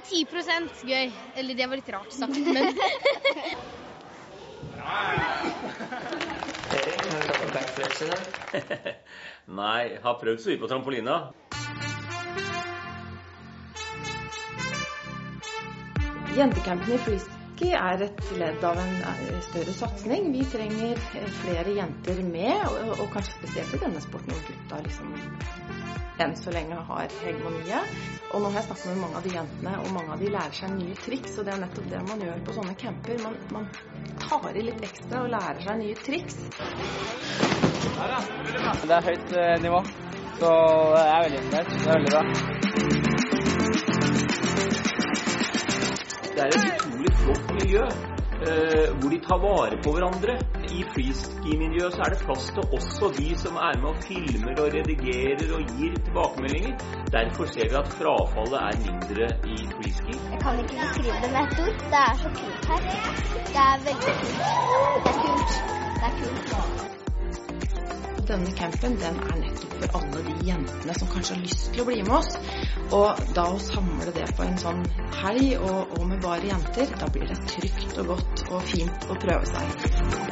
er 10 gøy. Eller det var litt rart sagt, men? Nei, har prøvd så mye på trampolina. Jentecampen i Freeski er et ledd av en eh, større satsing. Vi trenger eh, flere jenter med, og kanskje spesielt i denne sporten hvor gutta liksom enn så lenge har hegemoniet. Og nå har jeg snakket med mange av de jentene, og mange av de lærer seg nye triks. Og det er nettopp det man gjør på sånne camper. Man, man tar i litt ekstra og lærer seg nye triks. Det er høyt eh, nivå, så jeg er veldig imponert. Det er veldig bra. Det er et utrolig flott miljø eh, hvor de tar vare på hverandre. I freeski-miljøet så er det plass til også de som er med og filmer og redigerer og gir tilbakemeldinger. Derfor ser vi at frafallet er mindre i freeski. Jeg kan ikke beskrive det med ett ord. Det er så kult her. Det er veldig kult. Det er kult. Denne campen den er nettopp for alle de jentene som kanskje har lyst til å bli med oss. Og da å samle det på en sånn helg og, og med bare jenter, da blir det trygt og godt og fint å prøve seg.